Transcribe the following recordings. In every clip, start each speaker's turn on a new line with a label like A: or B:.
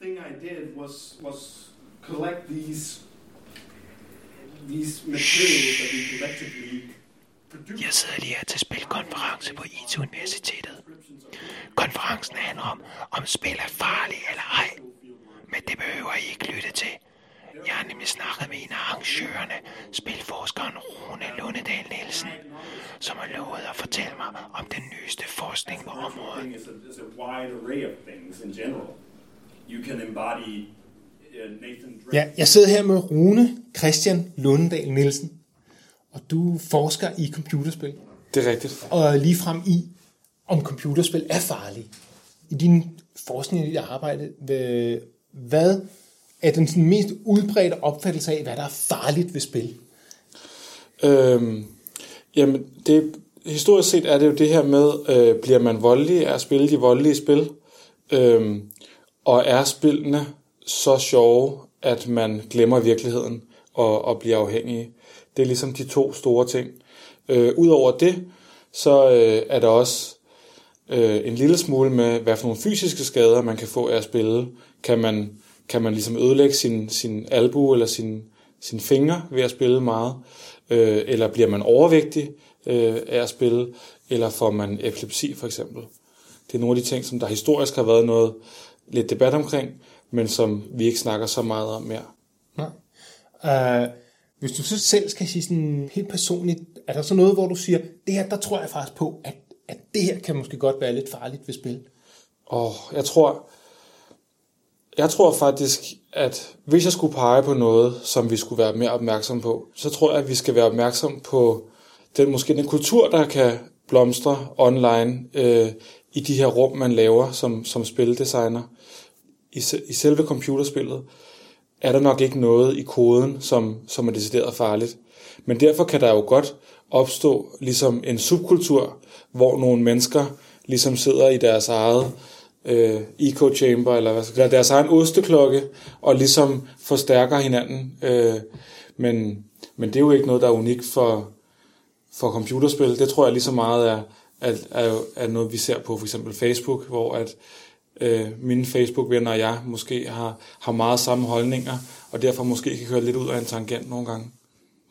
A: thing I did was was collect these these materials that we collectively.
B: Jeg sidder lige her til spilkonference på IT-universitetet. Konferencen handler om, om spil er farlige eller ej. Men det behøver I ikke lytte til. Jeg har nemlig snakket med en af arrangørerne, spilforskeren Rune Lundedal Nielsen, som har lovet at fortælle mig om den nyeste forskning på området.
A: You can embody uh, Nathan Drake.
C: Ja, jeg sidder her med Rune Christian Lundendal Nielsen, og du forsker i computerspil,
D: Det er rigtigt.
C: og lige frem i, om computerspil er farlige. I din forskning i dit arbejde, hvad- hvad er den sådan mest udbredte opfattelse af, hvad der er farligt ved spil?
D: Øhm, jamen, det, historisk set er det jo det her med, øh, bliver man voldelig af at spille de voldelige spil? Øhm, og er spillene så sjove, at man glemmer virkeligheden og, og bliver afhængig? Det er ligesom de to store ting. Øh, Udover det, så øh, er der også øh, en lille smule med, hvad for nogle fysiske skader man kan få af at spille. Kan man, kan man ligesom ødelægge sin, sin albu eller sin, sin fingre ved at spille meget? Øh, eller bliver man overvægtig øh, af at spille? Eller får man epilepsi for eksempel? Det er nogle af de ting, som der historisk har været noget lidt debat omkring, men som vi ikke snakker så meget om mere.
C: Nej. Uh, hvis du så selv skal sige sådan helt personligt, er der så noget, hvor du siger, det her, der tror jeg faktisk på, at, at det her kan måske godt være lidt farligt ved spil?
D: Og jeg tror, jeg tror faktisk, at hvis jeg skulle pege på noget, som vi skulle være mere opmærksom på, så tror jeg, at vi skal være opmærksom på den måske den kultur, der kan blomstre online øh, i de her rum, man laver som, som spildesigner. I, I selve computerspillet er der nok ikke noget i koden, som, som er decideret farligt. Men derfor kan der jo godt opstå ligesom en subkultur, hvor nogle mennesker ligesom sidder i deres eget øh, echo chamber, eller hvad skal deres egen osteklokke, og ligesom forstærker hinanden. Øh, men, men det er jo ikke noget, der er unikt for, for computerspil. Det tror jeg lige så meget er, er, er, er noget, vi ser på for eksempel Facebook, hvor at øh, mine Facebook-venner og jeg måske har, har meget samme holdninger, og derfor måske kan køre lidt ud af en tangent nogle gange.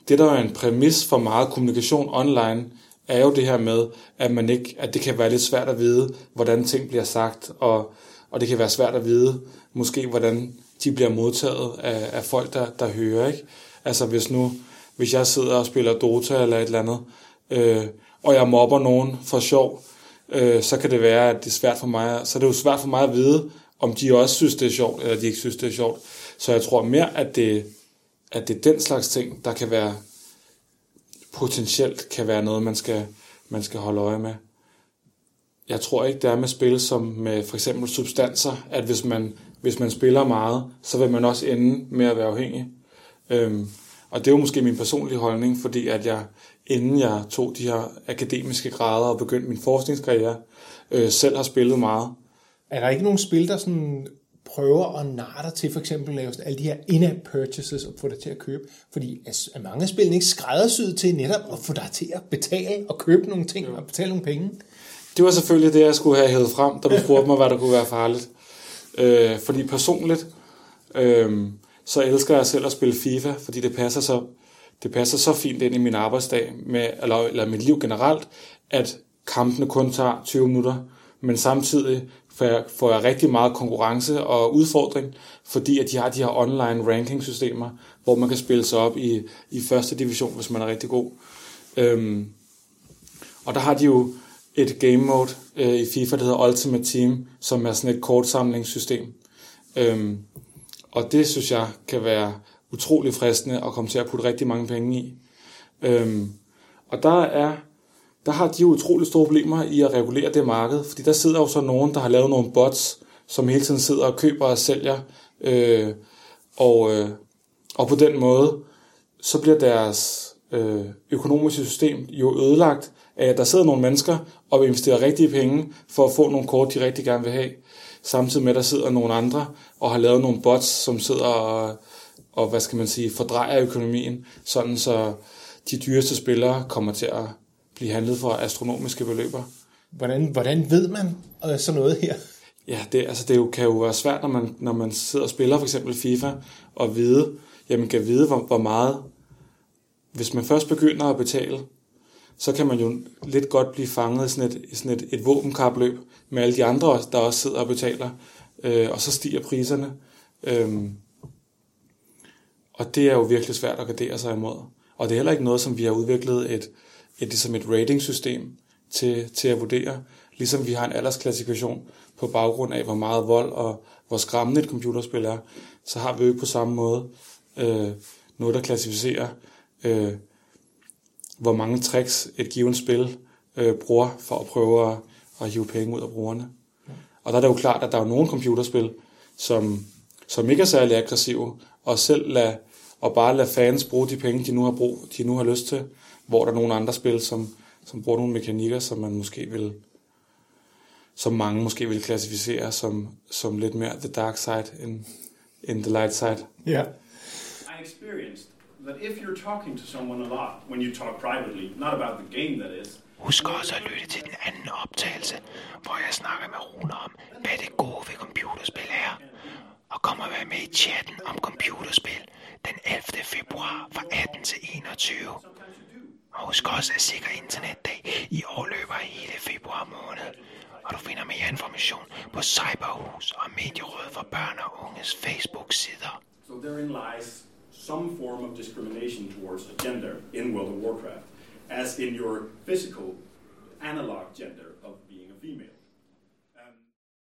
D: Det, der er en præmis for meget kommunikation online, er jo det her med, at, man ikke, at det kan være lidt svært at vide, hvordan ting bliver sagt, og, og det kan være svært at vide, måske hvordan de bliver modtaget af, af folk, der, der hører. Ikke? Altså hvis nu, hvis jeg sidder og spiller Dota eller et eller andet, øh, og jeg mobber nogen for sjov, øh, så kan det være, at det er svært for mig, så er det jo svært for mig at vide, om de også synes, det er sjovt, eller de ikke synes, det er sjovt. Så jeg tror mere, at det, at det er den slags ting, der kan være potentielt kan være noget, man skal, man skal holde øje med. Jeg tror ikke, det er med spil som med for eksempel substanser, at hvis man, hvis man spiller meget, så vil man også ende med at være afhængig. Øhm, og det er jo måske min personlige holdning, fordi at jeg, inden jeg tog de her akademiske grader og begyndte min forskningskarriere, øh, selv har spillet meget.
C: Er der ikke nogen spil, der sådan prøver at narre dig til for eksempel at lave alle de her in-app purchases og få dig til at købe? Fordi er, mange af spillene ikke skræddersyet til netop at få dig til at betale og købe nogle ting og betale nogle penge?
D: Det var selvfølgelig det, jeg skulle have hævet frem, da du spurgte mig, hvad der kunne være farligt. Øh, fordi personligt, øh, så elsker jeg selv at spille FIFA, fordi det passer så, det passer så fint ind i min arbejdsdag, med, eller, eller mit liv generelt, at kampene kun tager 20 minutter, men samtidig får jeg, får jeg rigtig meget konkurrence og udfordring, fordi at de har de her online ranking-systemer, hvor man kan spille sig op i, i første division, hvis man er rigtig god. Øhm, og der har de jo et game mode øh, i FIFA, der hedder Ultimate Team, som er sådan et kortsamlingssystem. Øhm, og det synes jeg kan være utrolig fristende at komme til at putte rigtig mange penge i. Øhm, og der er der har de jo utrolig store problemer i at regulere det marked, fordi der sidder jo så nogen, der har lavet nogle bots, som hele tiden sidder og køber og sælger, øh, og, øh, og på den måde, så bliver deres øh, økonomiske system jo ødelagt af, at der sidder nogle mennesker og vil investere rigtige penge for at få nogle kort, de rigtig gerne vil have. Samtidig med, at der sidder nogle andre og har lavet nogle bots, som sidder og, og hvad skal man sige, fordrejer økonomien, sådan så de dyreste spillere kommer til at blive handlet for astronomiske beløber.
C: Hvordan, hvordan ved man øh, sådan noget her?
D: ja, det, altså det jo, kan jo være svært, når man, når man sidder og spiller for eksempel FIFA, og vide, jamen kan vide, hvor, hvor meget, hvis man først begynder at betale, så kan man jo lidt godt blive fanget i sådan et, sådan et, et våbenkapløb med alle de andre, der også sidder og betaler, øh, og så stiger priserne. Øhm, og det er jo virkelig svært at gardere sig imod. Og det er heller ikke noget, som vi har udviklet et, et, ligesom et ratingsystem til, til at vurdere. Ligesom vi har en aldersklassifikation på baggrund af, hvor meget vold og hvor skræmmende et computerspil er, så har vi jo ikke på samme måde øh, noget, der klassificerer, øh, hvor mange tricks et givet spil øh, bruger for at prøve at, at hive penge ud af brugerne. Og der er det jo klart, at der er nogle computerspil, som, som ikke er særlig aggressive, og selv lad, og bare lade fans bruge de penge, de nu har, brug, de nu har lyst til, hvor der er nogle andre spil, som, som bruger nogle mekanikker, som man måske vil, som mange måske vil klassificere som, som lidt mere the dark side end, end the light side.
C: Ja.
A: I experienced that if you're talking to someone a lot, when you talk privately, not about the game that is,
B: Husk også at lytte til den anden optagelse, hvor jeg snakker med Rune om, hvad det gode ved computerspil er. Og kom og vær med i chatten om computerspil den 11. februar fra 18 til 21. Og husk også at sikre internetdag i år løber hele februar måned. Og du finder mere information på Cyberhus og Medierådet for Børn og Unges Facebook-sider.
A: so therein lies some form of discrimination towards a gender in World of Warcraft, as in your physical analog gender of being a female.